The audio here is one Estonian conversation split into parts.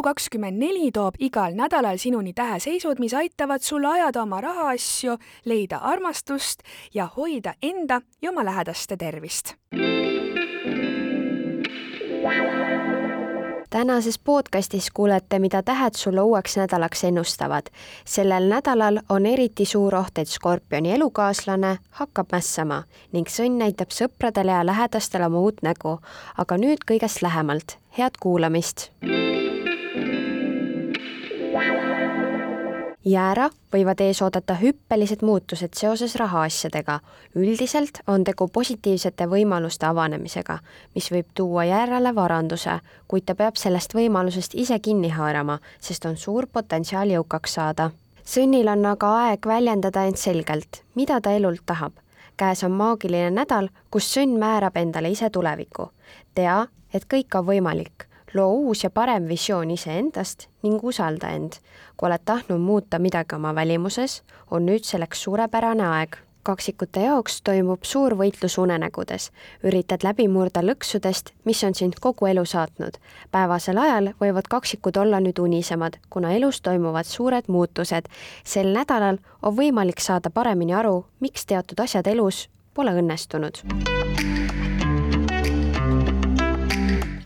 Elu24 toob igal nädalal sinuni täheseisud, mis aitavad sul ajada oma rahaasju, leida armastust ja hoida enda ja oma lähedaste tervist. tänases podcastis kuulete, mida tähed sulle uueks nädalaks ennustavad. sellel nädalal on eriti suur oht, et Skorpioni elukaaslane hakkab mässama ning sõnn näitab sõpradele ja lähedastele oma uut nägu. aga nüüd kõigest lähemalt, head kuulamist jäära võivad ees oodata hüppelised muutused seoses rahaasjadega. üldiselt on tegu positiivsete võimaluste avanemisega, mis võib tuua jäärale varanduse, kuid ta peab sellest võimalusest ise kinni haarama, sest on suur potentsiaal jõukaks saada. Sõnnil on aga aeg väljendada end selgelt, mida ta elult tahab. käes on maagiline nädal, kus sõnn määrab endale ise tulevikku. tea, et kõik on võimalik loo uus ja parem visioon iseendast ning usalda end. kui oled tahtnud muuta midagi oma välimuses, on nüüd selleks suurepärane aeg. kaksikute jaoks toimub suur võitlus unenägudes. üritad läbi murda lõksudest, mis on sind kogu elu saatnud. päevasel ajal võivad kaksikud olla nüüd unisemad, kuna elus toimuvad suured muutused. sel nädalal on võimalik saada paremini aru, miks teatud asjad elus pole õnnestunud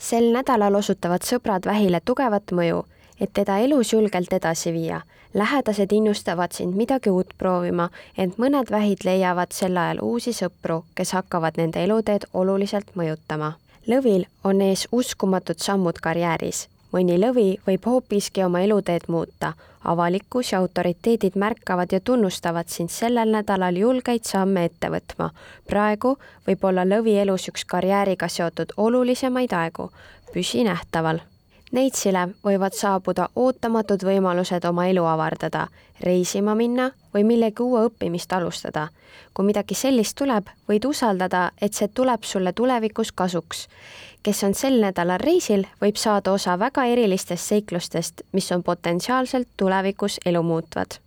sel nädalal osutavad sõbrad vähile tugevat mõju, et teda elus julgelt edasi viia. lähedased innustavad sind midagi uut proovima, ent mõned vähid leiavad sel ajal uusi sõpru, kes hakkavad nende eluteed oluliselt mõjutama. lõvil on ees uskumatud sammud karjääris mõni lõvi võib hoopiski oma eluteed muuta. avalikkus ja autoriteedid märkavad ja tunnustavad sind sellel nädalal julgeid samme ette võtma. praegu võib olla lõvi elus üks karjääriga seotud olulisemaid aegu. püsi nähtaval Neitsile võivad saabuda ootamatud võimalused oma elu avardada, reisima minna või millegi uue õppimist alustada. kui midagi sellist tuleb, võid usaldada, et see tuleb sulle tulevikus kasuks. kes on sel nädalal reisil, võib saada osa väga erilistest seiklustest, mis on potentsiaalselt tulevikus elu muutvad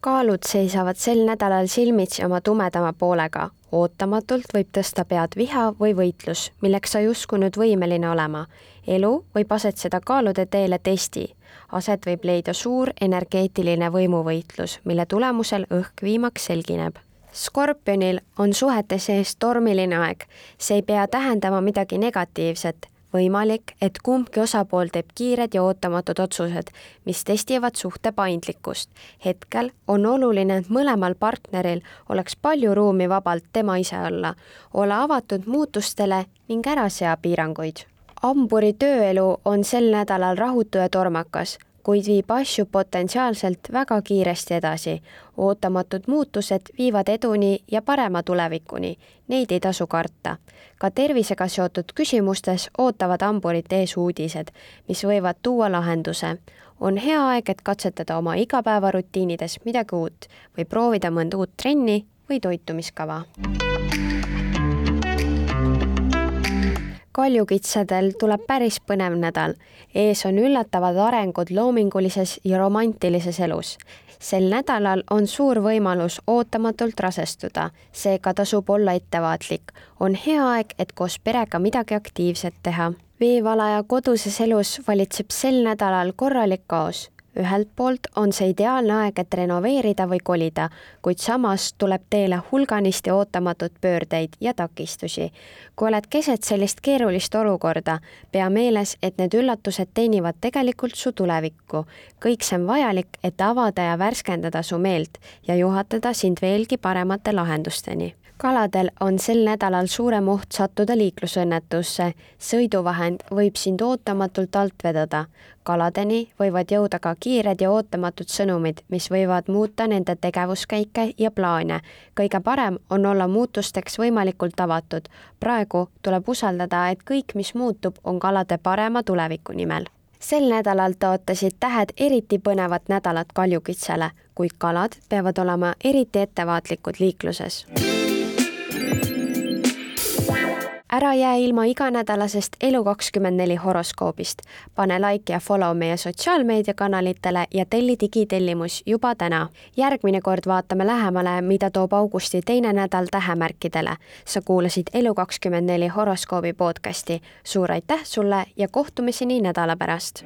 kaalud seisavad sel nädalal silmitsi oma tumedama poolega, ootamatult võib tõsta pead viha või võitlus, milleks sa ei uskunud võimeline olema. elu võib asetseda kaalude teele testi. aset võib leida suur energeetiline võimuvõitlus, mille tulemusel õhk viimaks selgineb. Skorpionil on suhete sees tormiline aeg. see ei pea tähendama midagi negatiivset võimalik, et kumbki osapool teeb kiired ja ootamatud otsused, mis testivad suhte paindlikkust. hetkel on oluline, et mõlemal partneril oleks palju ruumi vabalt tema ise olla, olla avatud muutustele ning ära sea piiranguid. hamburi tööelu on sel nädalal rahutu ja tormakas kuid viib asju potentsiaalselt väga kiiresti edasi. ootamatud muutused viivad eduni ja parema tulevikuni. Neid ei tasu karta. ka tervisega seotud küsimustes ootavad hamburit ees uudised, mis võivad tuua lahenduse. on hea aeg, et katsetada oma igapäevarutiinides midagi uut või proovida mõnda uut trenni või toitumiskava kaljukitsedel tuleb päris põnev nädal. ees on üllatavad arengud loomingulises ja romantilises elus. sel nädalal on suur võimalus ootamatult rasestuda, seega tasub olla ettevaatlik. on hea aeg, et koos perega midagi aktiivset teha. veevalaja koduses elus valitseb sel nädalal korralik kaos ühelt poolt on see ideaalne aeg, et renoveerida või kolida, kuid samas tuleb teele hulganisti ootamatut pöördeid ja takistusi. kui oled keset sellist keerulist olukorda, pea meeles, et need üllatused teenivad tegelikult su tulevikku. kõik see on vajalik, et avada ja värskendada su meelt ja juhatada sind veelgi paremate lahendusteni kaladel on sel nädalal suurem oht sattuda liiklusõnnetusse. sõiduvahend võib sind ootamatult alt vedada. kaladeni võivad jõuda ka kiired ja ootamatud sõnumid, mis võivad muuta nende tegevuskäike ja plaane. kõige parem on olla muutusteks võimalikult avatud. praegu tuleb usaldada, et kõik, mis muutub, on kalade parema tuleviku nimel sel nädalal taotlesid tähed eriti põnevat nädalat kaljukitsele, kuid kalad peavad olema eriti ettevaatlikud liikluses ära jää ilma iganädalasest Elu24 horoskoobist. pane like ja follow meie sotsiaalmeediakanalitele ja telli digitellimus juba täna. järgmine kord vaatame lähemale, mida toob augusti teine nädal tähemärkidele. sa kuulasid Elu24 horoskoobi podcasti. suur aitäh sulle ja kohtumiseni nädala pärast.